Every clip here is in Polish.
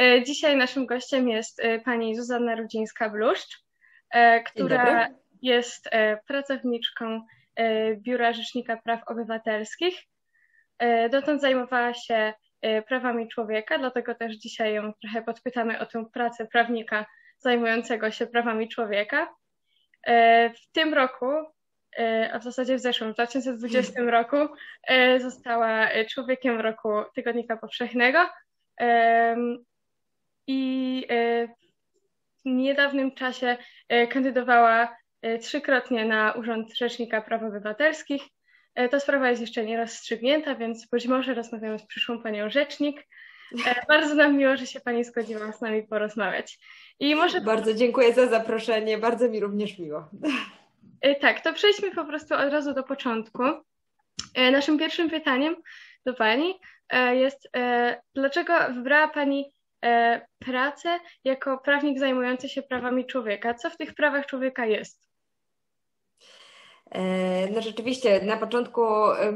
E, dzisiaj naszym gościem jest e, pani Zuzanna Rudzińska-Bluszcz, e, która jest pracowniczką Biura Rzecznika Praw Obywatelskich. Dotąd zajmowała się prawami człowieka, dlatego też dzisiaj ją trochę podpytamy o tę pracę prawnika zajmującego się prawami człowieka. W tym roku, a w zasadzie w zeszłym, w 2020 roku, została człowiekiem roku Tygodnika Powszechnego i e, w niedawnym czasie e, kandydowała e, trzykrotnie na Urząd Rzecznika Praw Obywatelskich. Ta sprawa jest jeszcze nie rozstrzygnięta, więc być może rozmawiamy z przyszłą panią rzecznik. Bardzo nam miło, że się pani zgodziła z nami porozmawiać. I może... Bardzo dziękuję za zaproszenie, bardzo mi również miło. Tak, to przejdźmy po prostu od razu do początku. Naszym pierwszym pytaniem do pani jest, dlaczego wybrała pani pracę jako prawnik zajmujący się prawami człowieka. Co w tych prawach człowieka jest? E, no rzeczywiście, na początku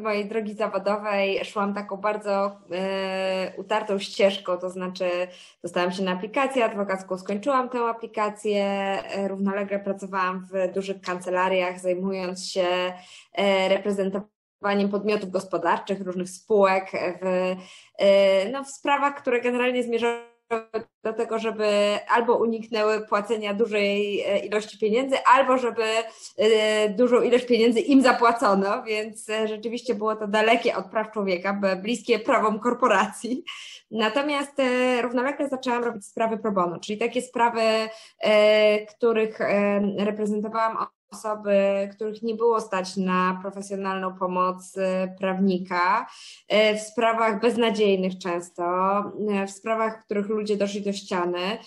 mojej drogi zawodowej szłam taką bardzo e, utartą ścieżką, to znaczy dostałam się na aplikację adwokacką, skończyłam tę aplikację, e, równolegle pracowałam w dużych kancelariach, zajmując się e, reprezentowaniem podmiotów gospodarczych, różnych spółek w, e, no, w sprawach, które generalnie zmierzały do tego, żeby albo uniknęły płacenia dużej e, ilości pieniędzy, albo żeby e, dużą ilość pieniędzy im zapłacono, więc e, rzeczywiście było to dalekie od praw człowieka, bliskie prawom korporacji. Natomiast równolegle zaczęłam robić sprawy pro bono, czyli takie sprawy, których reprezentowałam osoby, których nie było stać na profesjonalną pomoc y, prawnika, y, w sprawach beznadziejnych często, y, w sprawach, w których ludzie doszli do ściany.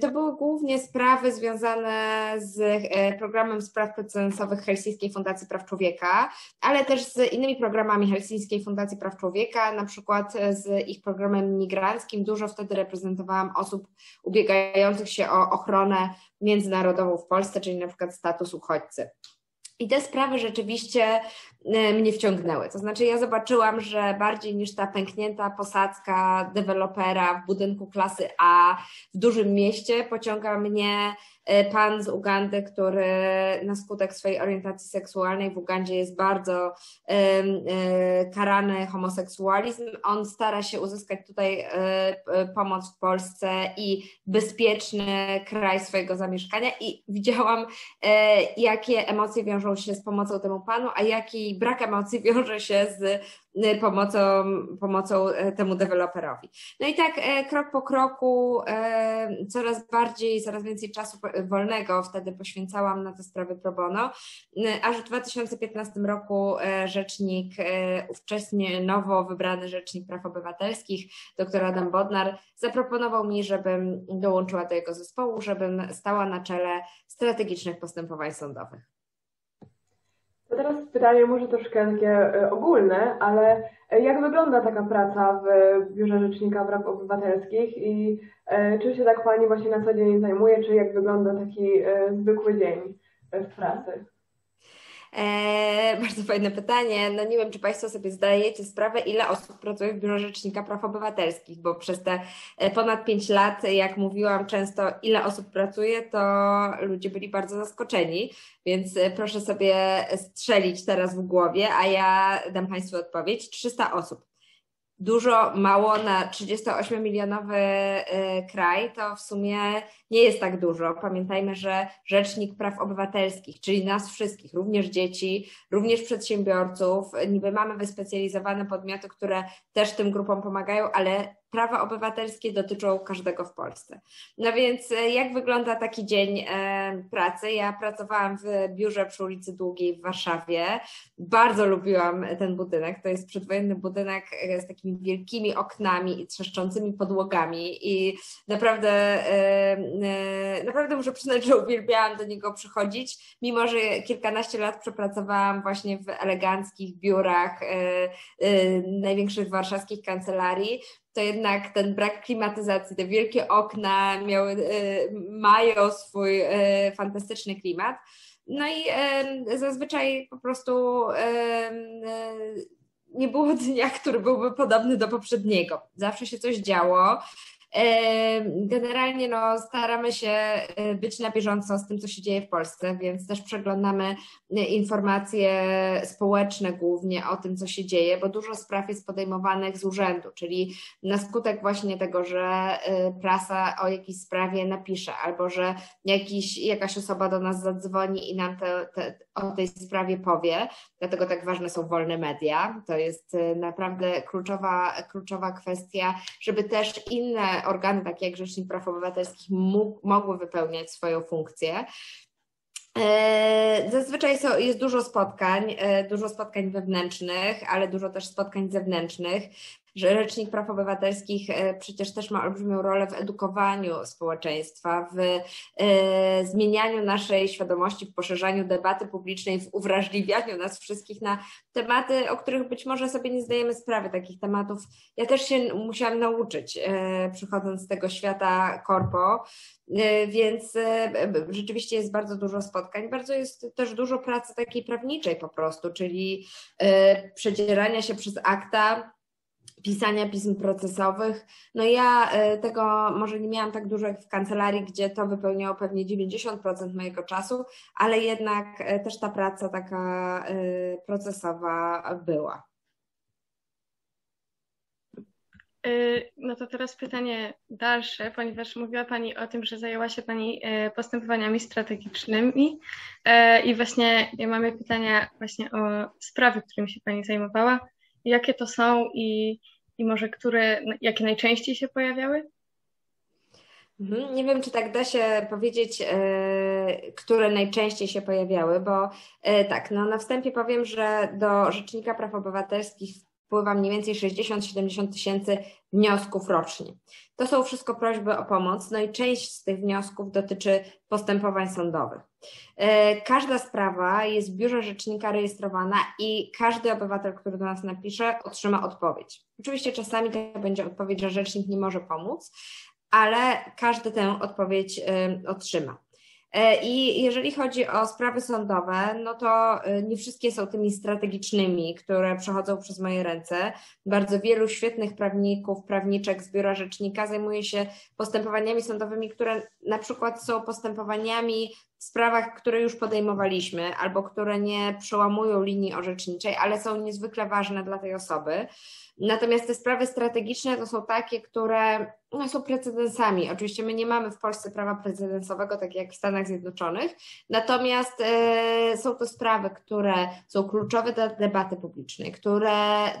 To były głównie sprawy związane z programem spraw precedensowych Helsińskiej Fundacji Praw Człowieka, ale też z innymi programami Helsińskiej Fundacji Praw Człowieka, na przykład z ich programem migranckim. Dużo wtedy reprezentowałam osób ubiegających się o ochronę międzynarodową w Polsce, czyli na przykład status uchodźcy. I te sprawy rzeczywiście e, mnie wciągnęły. To znaczy, ja zobaczyłam, że bardziej niż ta pęknięta posadzka dewelopera w budynku klasy A w dużym mieście pociąga mnie pan z Ugandy, który na skutek swojej orientacji seksualnej w Ugandzie jest bardzo e, karany homoseksualizm. On stara się uzyskać tutaj e, pomoc w Polsce i bezpieczny kraj swojego zamieszkania i widziałam, jakie emocje wiążą się z pomocą temu panu, a jaki brak emocji wiąże się z pomocą, pomocą e, temu deweloperowi. No i tak e, krok po kroku e, coraz bardziej, coraz więcej czasu wolnego wtedy poświęcałam na te sprawy pro bono, aż w 2015 roku rzecznik, ówcześnie nowo wybrany rzecznik praw obywatelskich, dr Adam Bodnar, zaproponował mi, żebym dołączyła do jego zespołu, żebym stała na czele strategicznych postępowań sądowych. Teraz pytanie może troszkę takie e, ogólne, ale e, jak wygląda taka praca w Biurze Rzecznika Praw Obywatelskich i e, czy się tak Pani właśnie na co dzień zajmuje, czy jak wygląda taki zwykły dzień w pracy? Eee, bardzo fajne pytanie. No nie wiem, czy Państwo sobie zdajecie sprawę, ile osób pracuje w Biurze Rzecznika Praw Obywatelskich, bo przez te e, ponad pięć lat, jak mówiłam często, ile osób pracuje, to ludzie byli bardzo zaskoczeni, więc e, proszę sobie strzelić teraz w głowie, a ja dam Państwu odpowiedź. 300 osób dużo, mało na 38-milionowy y, kraj, to w sumie nie jest tak dużo. Pamiętajmy, że Rzecznik Praw Obywatelskich, czyli nas wszystkich, również dzieci, również przedsiębiorców, niby mamy wyspecjalizowane podmioty, które też tym grupom pomagają, ale prawa obywatelskie dotyczą każdego w Polsce. No więc e, jak wygląda taki dzień e, pracy? Ja pracowałam w biurze przy ulicy Długiej w Warszawie. Bardzo lubiłam ten budynek. To jest przedwojenny budynek e, z takimi wielkimi oknami i trzeszczącymi podłogami i naprawdę, naprawdę muszę przyznać, że uwielbiałam do niego przychodzić, mimo że kilkanaście lat przepracowałam właśnie w eleganckich biurach największych warszawskich kancelarii to jednak ten brak klimatyzacji, te wielkie okna miały, y, mają swój y, fantastyczny klimat. No i zazwyczaj po prostu nie było dnia, który byłby podobny do poprzedniego. Zawsze się coś działo. Generalnie no, staramy się być na bieżąco z tym, co się dzieje w Polsce, więc też przeglądamy informacje społeczne głównie o tym, co się dzieje, bo dużo spraw jest podejmowanych z urzędu, czyli na skutek właśnie tego, że prasa o jakiejś sprawie napisze albo że jakiś, jakaś osoba do nas zadzwoni i nam te, te, o tej sprawie powie, dlatego tak ważne są wolne media. To jest naprawdę kluczowa, kluczowa kwestia, żeby też inne organy, takie jak Rzecznik Praw Obywatelskich, mogły wypełniać swoją funkcję. E, zazwyczaj jest dużo spotkań, e, dużo spotkań wewnętrznych, ale dużo też spotkań zewnętrznych że Rzecznik Praw Obywatelskich e, przecież też ma olbrzymią rolę w edukowaniu społeczeństwa, w e, zmienianiu naszej świadomości, w poszerzaniu debaty publicznej, w uwrażliwianiu nas wszystkich na tematy, o których być może sobie nie zdajemy sprawy. Takich tematów ja też się musiałam nauczyć, e, przychodząc z tego świata korpo, więc rzeczywiście jest bardzo dużo spotkań, bardzo jest też dużo pracy takiej prawniczej po prostu, czyli przedzierania się przez akta, pisania pism procesowych. No ja e, tego może nie miałam tak dużo jak w kancelarii, gdzie to wypełniało pewnie 90% mojego czasu, ale jednak e, też ta praca taka e, procesowa była. No to teraz pytanie dalsze, ponieważ mówiła Pani o tym, że zajęła się Pani postępowaniami strategicznymi i właśnie mamy pytania właśnie o sprawy, którymi się Pani zajmowała jakie to są i, i może które, jakie najczęściej się pojawiały? Mhm. Nie wiem, czy tak da się powiedzieć, e, które najczęściej się pojawiały, bo e, tak, no na wstępie powiem, że do Rzecznika Praw Obywatelskich wpływa mniej więcej 60-70 tysięcy wniosków rocznie. To są wszystko prośby o pomoc, no i część z tych wniosków dotyczy postępowań sądowych. E, każda sprawa jest w biurze rzecznika rejestrowana i każdy obywatel, który do nas napisze, otrzyma odpowiedź. Oczywiście czasami to będzie odpowiedź, że rzecznik nie może pomóc, ale każdy tę odpowiedź e, otrzyma. E, I jeżeli chodzi o sprawy sądowe, no to e, nie wszystkie są tymi strategicznymi, które przechodzą przez moje ręce. Bardzo wielu świetnych prawników, prawniczek z biura rzecznika zajmuje się postępowaniami sądowymi, które na przykład są postępowaniami w sprawach, które już podejmowaliśmy albo które nie przełamują linii orzeczniczej, ale są niezwykle ważne dla tej osoby. Natomiast te sprawy strategiczne to są takie, które no, są precedensami. Oczywiście my nie mamy w Polsce prawa precedensowego, tak jak w Stanach Zjednoczonych, natomiast e, są to sprawy, które są kluczowe dla debaty publicznej, które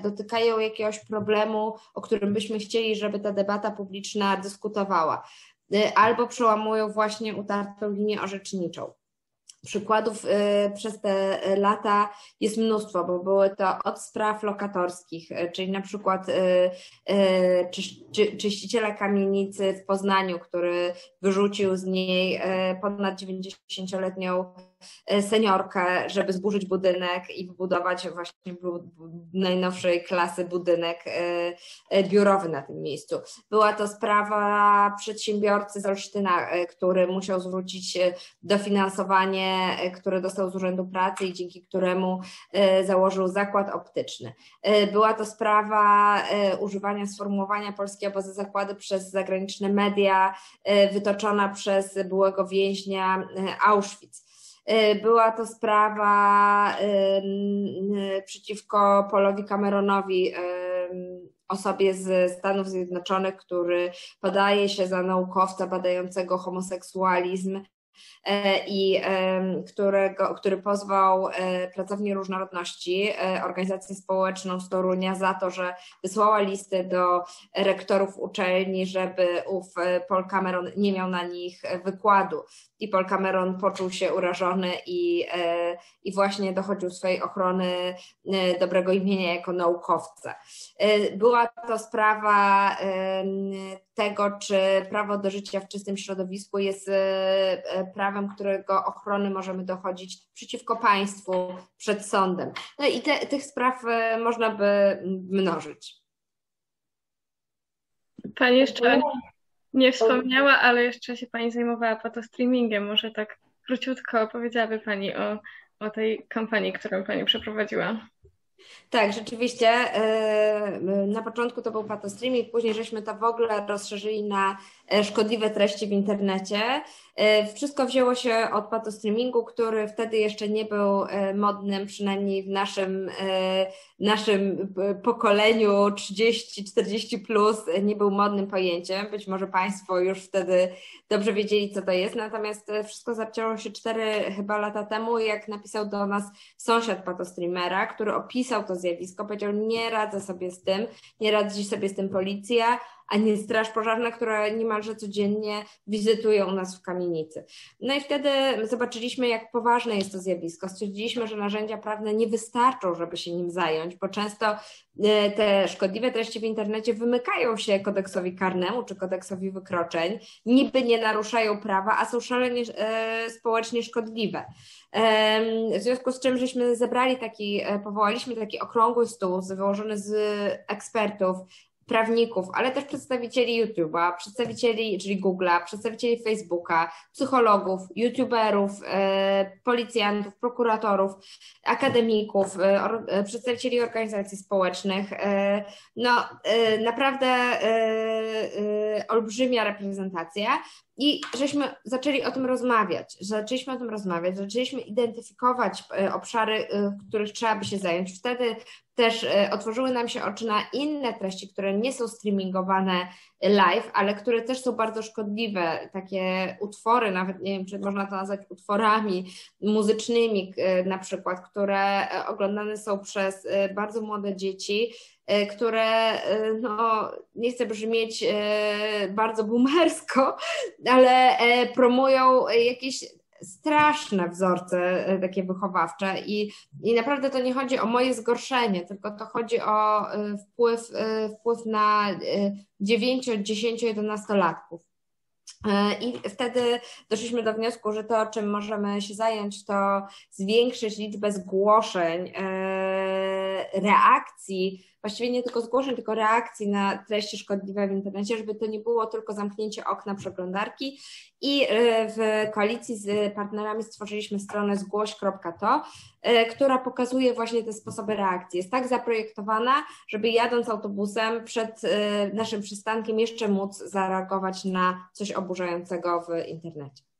dotykają jakiegoś problemu, o którym byśmy chcieli, żeby ta debata publiczna dyskutowała, e, albo przełamują właśnie utartą linię orzeczniczą. Przykładów y, przez te lata jest mnóstwo, bo były to od spraw lokatorskich, y, czyli na przykład y, czyściciela kamienicy w Poznaniu, który wyrzucił z niej ponad 90-letnią E, seniorkę, żeby zburzyć budynek i wybudować właśnie najnowszej klasy budynek e, e, biurowy na tym miejscu. Była to sprawa przedsiębiorcy z Olsztyna, który musiał zwrócić dofinansowanie, które dostał z Urzędu Pracy i dzięki któremu założył zakład optyczny. Była to sprawa używania sformułowania polskie obozy zakłady przez zagraniczne media, wytoczona przez byłego więźnia Auschwitz. Y, była to sprawa y, przeciwko Polowi Cameronowi, osobie z Stanów Zjednoczonych, który podaje się za naukowca badającego homoseksualizm. E, i którego, który pozwał e, Pracownię Różnorodności, e, organizację społeczną z Torunia za to, że wysłała listy do rektorów uczelni, żeby ów Paul Cameron nie miał na nich wykładu. I Paul Cameron poczuł się urażony i, i właśnie dochodził swojej ochrony dobrego imienia jako naukowca. Była to sprawa tego, czy prawo do życia w czystym środowisku jest prawem, którego ochrony możemy dochodzić przeciwko państwu przed sądem. No i te, tych spraw e, można by mnożyć. Pani jeszcze nie wspomniała, ale jeszcze się Pani zajmowała po streamingiem. Może tak króciutko opowiedziałaby Pani o, o tej kampanii, którą Pani przeprowadziła. Tak, rzeczywiście. E, na początku to był patostreaming, później żeśmy to w ogóle rozszerzyli na szkodliwe treści w internecie. E, wszystko wzięło się od patostreamingu, który wtedy jeszcze nie był modnym, przynajmniej w naszym, naszym pokoleniu 30-40 plus nie był modnym pojęciem. Być może Państwo już wtedy dobrze wiedzieli, co to jest. Natomiast wszystko zaczęło się 4 chyba lata temu, jak napisał do nas sąsiad patostreamera, który opisał to zjawisko, powiedział, nie radzę sobie z tym, nie radzi sobie z tym policja, a nie straż pożarna, która niemalże codziennie wizytuje u nas w kamienicy. No i wtedy zobaczyliśmy, jak poważne jest to zjawisko. Stwierdziliśmy, że narzędzia prawne nie wystarczą, żeby się nim zająć, bo często e, te szkodliwe treści w internecie wymykają się kodeksowi karnemu czy kodeksowi wykroczeń, niby nie naruszają prawa, a są szalenie e, społecznie szkodliwe. W związku z czym żeśmy zebrali taki, e, powołaliśmy taki okrągły stół wyłożony z ekspertów, prawników, ale też przedstawicieli YouTube'a, przedstawicieli, czyli Google'a, przedstawicieli Facebooka, psychologów, YouTuberów, e, policjantów, prokuratorów, akademików, e, e, przedstawicieli organizacji społecznych. No, naprawdę olbrzymia reprezentacja. I żeśmy zaczęli o tym rozmawiać, zaczęliśmy o tym rozmawiać, zaczęliśmy identyfikować obszary, których trzeba by się zająć. Wtedy też e, otworzyły nam się oczy na inne treści, które nie są streamingowane live, ale które też są bardzo szkodliwe. Takie utwory, nawet nie wiem, czy można to nazwać utworami muzycznymi, e, na przykład, które e, oglądane są przez bardzo młode dzieci, które, no, nie chcę brzmieć bardzo boomersko, ale promują jakieś straszne wzorce e, takie wychowawcze i, i naprawdę to nie chodzi o moje zgorszenie, tylko to chodzi o e, wpływ, e, wpływ na 9, 10, 11 latków. I wtedy doszliśmy do wniosku, że to, czym możemy się zająć, to zwiększyć liczbę zgłoszeń, reakcji właściwie nie tylko zgłoszeń, tylko reakcji na treści szkodliwe w internecie, żeby to nie było tylko zamknięcie okna przeglądarki. I e, w koalicji z partnerami stworzyliśmy stronę zgłoś.to, e, która pokazuje właśnie te sposoby reakcji. Jest tak zaprojektowana, żeby jadąc autobusem przed e, naszym przystankiem jeszcze móc zareagować na coś oburzającego w internecie.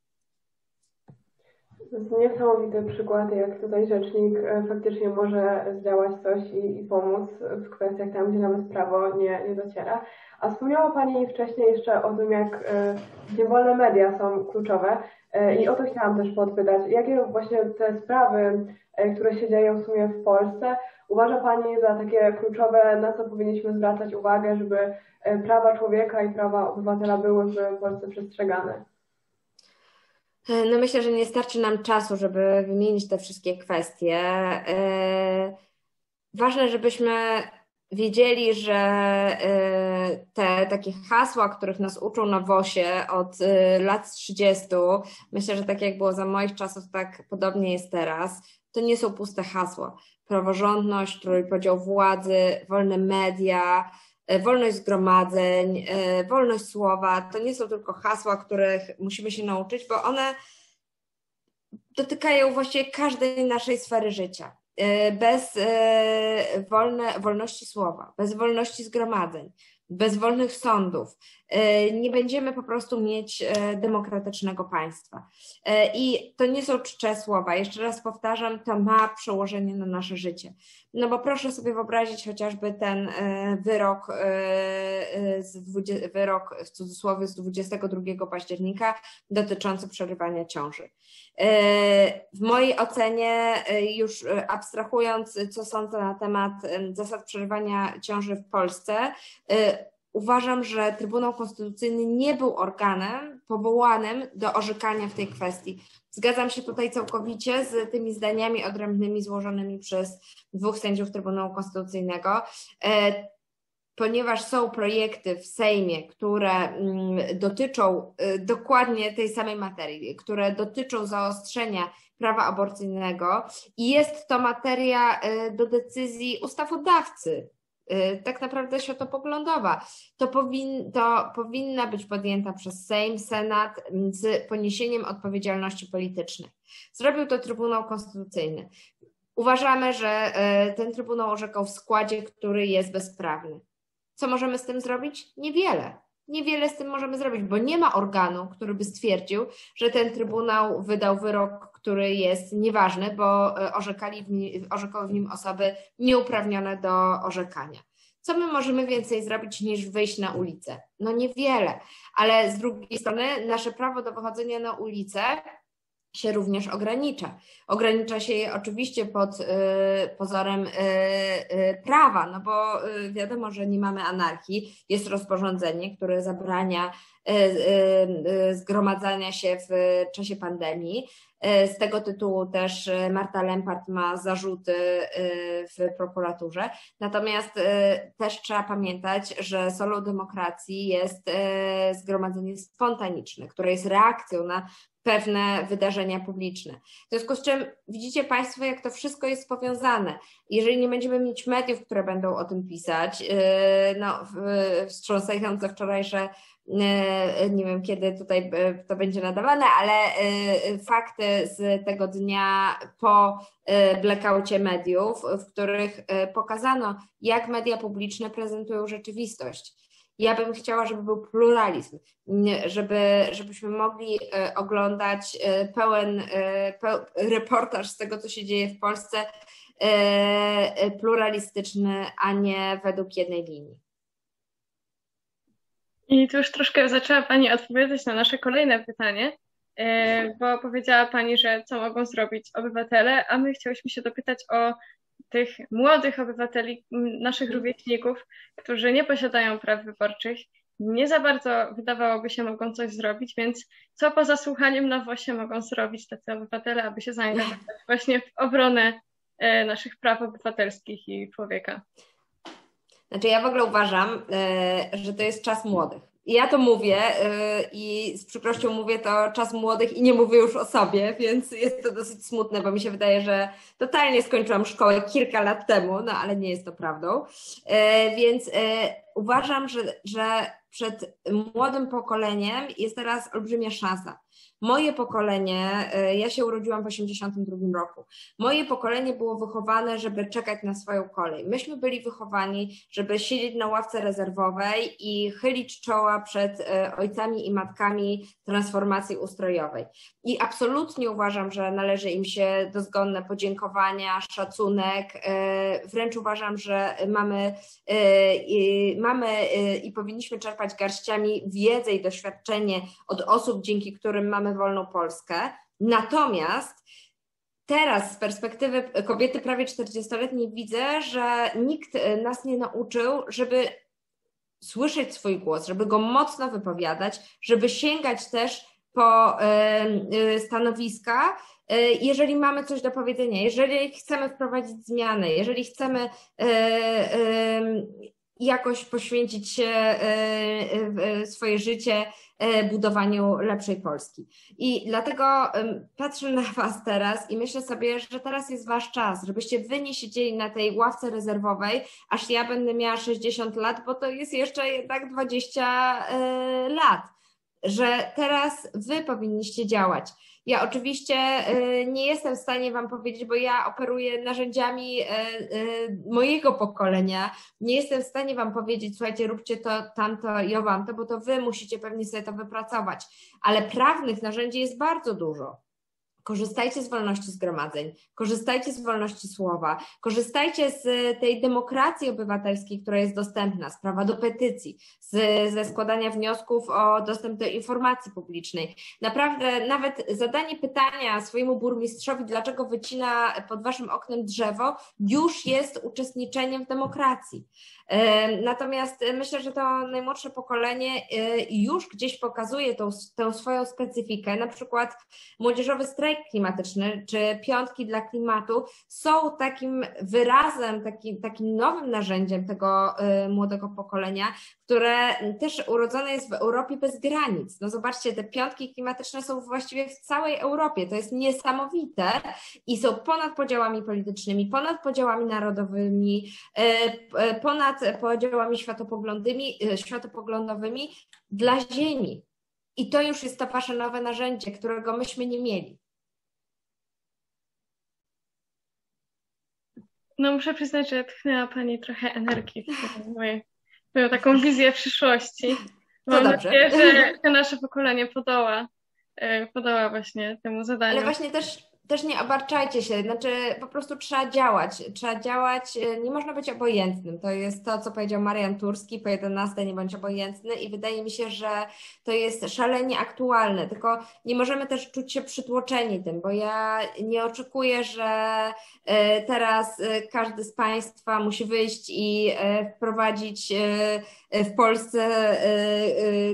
To jest niesamowity przykład, jak tutaj rzecznik e, faktycznie może zdziałać coś i, i pomóc w kwestiach tam, gdzie nawet prawo nie, nie dociera. A wspomniała Pani wcześniej jeszcze o tym, jak e, wolne media są kluczowe e, i o to chciałam też podpytać. Jakie właśnie te sprawy, które się dzieją w sumie w Polsce, uważa Pani za takie kluczowe, na co powinniśmy zwracać uwagę, żeby prawa człowieka i prawa obywatela były w Polsce przestrzegane? E, no myślę, że nie starczy nam czasu, żeby wymienić te wszystkie kwestie. E, ważne, żebyśmy wiedzieli, że e, te takie hasła, których nas uczą na WOSie od lat 30, myślę, że tak jak było za moich czasów, tak podobnie jest teraz, to nie są puste hasła. Praworządność, trójpodział władzy, wolne media, wolność zgromadzeń, e, wolność słowa, to nie są tylko hasła, których musimy się nauczyć, bo one dotykają właściwie każdej naszej sfery życia. E, bez wolne, wolności słowa, bez wolności zgromadzeń, bez wolnych sądów. E, nie będziemy po prostu mieć e, demokratycznego państwa. E, I to nie są czcze słowa. Jeszcze raz powtarzam, to ma przełożenie na nasze życie. No bo proszę sobie wyobrazić chociażby ten wyrok, z 20, wyrok w cudzysłowie z 22 października dotyczący przerywania ciąży. W mojej ocenie, już abstrahując, co sądzę na temat zasad przerywania ciąży w Polsce, uważam, że Trybunał Konstytucyjny nie był organem powołanym do orzekania w tej kwestii. Zgadzam się tutaj całkowicie z tymi zdaniami odrębnymi złożonymi przez dwóch sędziów Trybunału Konstytucyjnego. E, ponieważ są projekty w Sejmie, które mm, dotyczą e, dokładnie tej samej materii, które dotyczą zaostrzenia prawa aborcyjnego i jest to materia e, do decyzji ustawodawcy, tak naprawdę światopoglądowa. To, powin, to powinna być podjęta przez Sejm, Senat z poniesieniem odpowiedzialności politycznej. Zrobił to Trybunał Konstytucyjny. Uważamy, że ten Trybunał orzekał w składzie, który jest bezprawny. Co możemy z tym zrobić? Niewiele. Niewiele z tym możemy zrobić, bo nie ma organu, który by stwierdził, że ten Trybunał wydał wyrok, który jest nieważny, bo orzekali w nim, orzekały w nim osoby nieuprawnione do orzekania. Co my możemy więcej zrobić niż wyjść na ulicę? No niewiele, ale z drugiej strony nasze prawo do wychodzenia na ulicę się również ogranicza. Ogranicza się je oczywiście pod y, pozorem y, y, prawa, no bo wiadomo, że nie mamy anarchii. Jest rozporządzenie, które zabrania zgromadzania się w czasie pandemii. Z tego tytułu też Marta Lempart ma zarzuty w prokuraturze. Natomiast też trzeba pamiętać, że solą demokracji jest zgromadzenie spontaniczne, które jest reakcją na pewne wydarzenia publiczne. W związku z czym widzicie Państwo, jak to wszystko jest powiązane. Jeżeli nie będziemy mieć mediów, które będą o tym pisać, no, wstrząsające wczorajsze nie wiem kiedy tutaj yy, to będzie nadawane, ale fakty z tego dnia po blackoutie mediów, w których pokazano, jak media publiczne prezentują rzeczywistość ja bym chciała, żeby był pluralizm, żeby, żebyśmy mogli e, oglądać e, e, pełen reportaż z tego, co się dzieje w Polsce, pluralistyczny, a nie według jednej linii. I tu już troszkę zaczęła Pani odpowiadać na nasze kolejne pytanie, bo powiedziała Pani, że co mogą zrobić obywatele, a my chciałyśmy się dopytać o tych młodych obywateli, naszych rówieśników, którzy nie posiadają praw wyborczych, nie za bardzo wydawałoby się mogą coś zrobić, więc co poza słuchaniem na WOSie mogą zrobić tacy obywatele, aby się zaangażować właśnie w obronę e, naszych praw obywatelskich i człowieka? Znaczy ja w ogóle uważam, e, że to jest czas młodych ja to mówię yy, i z przykrością mówię to czas młodych i nie mówię już o sobie, więc jest to dosyć smutne, bo mi się wydaje, że totalnie skończyłam szkołę kilka lat temu, no ale nie jest to prawdą. Yy, więc uważam, że, że przed młodym pokoleniem jest teraz olbrzymia szansa. Moje pokolenie, e, ja się urodziłam w 1982 roku, moje pokolenie było wychowane, żeby czekać na swoją kolej. Myśmy byli wychowani, żeby siedzieć na ławce rezerwowej i chylić czoła przed e, ojcami i matkami transformacji ustrojowej. I absolutnie uważam, że należy im się dozgonne podziękowania, szacunek. E, wręcz uważam, że mamy, mamy i powinniśmy czerpać garściami wiedzę i doświadczenie od osób, dzięki którym mamy wolną Polskę. Natomiast teraz z perspektywy kobiety prawie 40-letniej widzę, że nikt nas nie nauczył, żeby słyszeć swój głos, żeby go mocno wypowiadać, żeby sięgać też po stanowiska, e, jeżeli mamy coś do powiedzenia, jeżeli chcemy wprowadzić zmiany, jeżeli chcemy e, jakoś poświęcić e, swoje życie E, budowaniu lepszej Polski. I dlatego patrzę na Was teraz i myślę sobie, że teraz jest Wasz czas, żebyście Wy nie siedzieli na tej ławce rezerwowej, aż ja będę miała 60 lat, bo to jest jeszcze jednak 20 e, lat. Że teraz Wy powinniście działać ja oczywiście y, nie jestem w stanie Wam powiedzieć, bo ja operuję narzędziami y, y, mojego pokolenia. Nie jestem w stanie Wam powiedzieć, słuchajcie, róbcie to, tamto i owamto, bo to Wy musicie pewnie sobie to wypracować. Ale prawnych narzędzi jest bardzo dużo. Korzystajcie z wolności zgromadzeń, korzystajcie z wolności słowa, korzystajcie z tej demokracji obywatelskiej, która jest dostępna, z prawa do petycji, z, ze składania wniosków o dostęp do informacji publicznej. Naprawdę nawet zadanie pytania swojemu burmistrzowi, dlaczego wycina pod waszym oknem drzewo, już jest uczestniczeniem w demokracji. Natomiast myślę, że to najmłodsze pokolenie już gdzieś pokazuje tą, tą swoją specyfikę, na przykład młodzieżowy strajk klimatyczny czy piątki dla klimatu są takim wyrazem, takim, takim nowym narzędziem tego y, młodego pokolenia, które też urodzone jest w Europie bez granic. No zobaczcie, te piątki klimatyczne są właściwie w całej Europie. To jest niesamowite i są ponad podziałami politycznymi, ponad podziałami narodowymi, y, ponad ponad podziałami e, światopoglądowymi dla Ziemi. I to już jest to wasze nowe narzędzie, którego myśmy nie mieli. No muszę przyznać, że tchnęła Pani trochę energii w moją, moją taką wizję przyszłości. Mam nadzieję, że, że nasze pokolenie podoła, podoła właśnie temu zadaniu. Ale właśnie też też nie obarczajcie się, znaczy po prostu trzeba działać, trzeba działać, y, nie można być obojętnym. To jest to, co powiedział Marian Turski, po 11 nie bądź obojętny i wydaje mi się, że to jest szalenie aktualne, tylko nie możemy też czuć się przytłoczeni tym, bo ja nie oczekuję, że y, teraz y, każdy z Państwa musi wyjść i wprowadzić w Polsce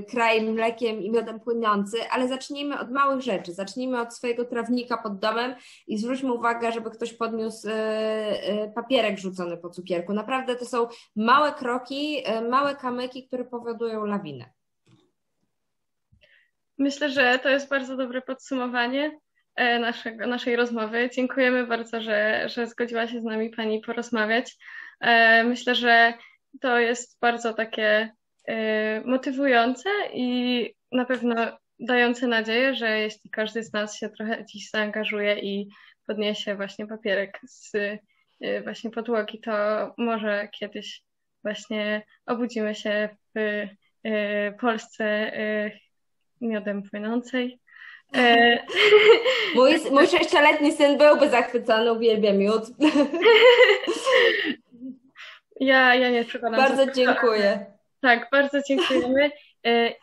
kraj mlekiem i miodem płynący, ale zacznijmy od małych rzeczy, zacznijmy od swojego trawnika pod domem, i zwróćmy uwagę, żeby ktoś podniósł e, e, papierek rzucony po cukierku. Naprawdę to są małe kroki, e, małe kamyki, które powodują lawinę. Myślę, że to jest bardzo dobre podsumowanie naszego, naszej rozmowy. Dziękujemy bardzo, że, że zgodziła się z nami Pani porozmawiać. Myślę, że to jest bardzo takie motywujące i na pewno dające nadzieję, że jeśli każdy z nas się trochę dziś zaangażuje i podniesie właśnie papierek z y, właśnie podłogi, to może kiedyś właśnie obudzimy się w y, Polsce y, miodem płynącej. E, mój, mój sześcioletni syn byłby zachwycony, uwielbia miód. Ja, ja nie przekonam. Bardzo dziękuję. Tak, bardzo dziękujemy. E,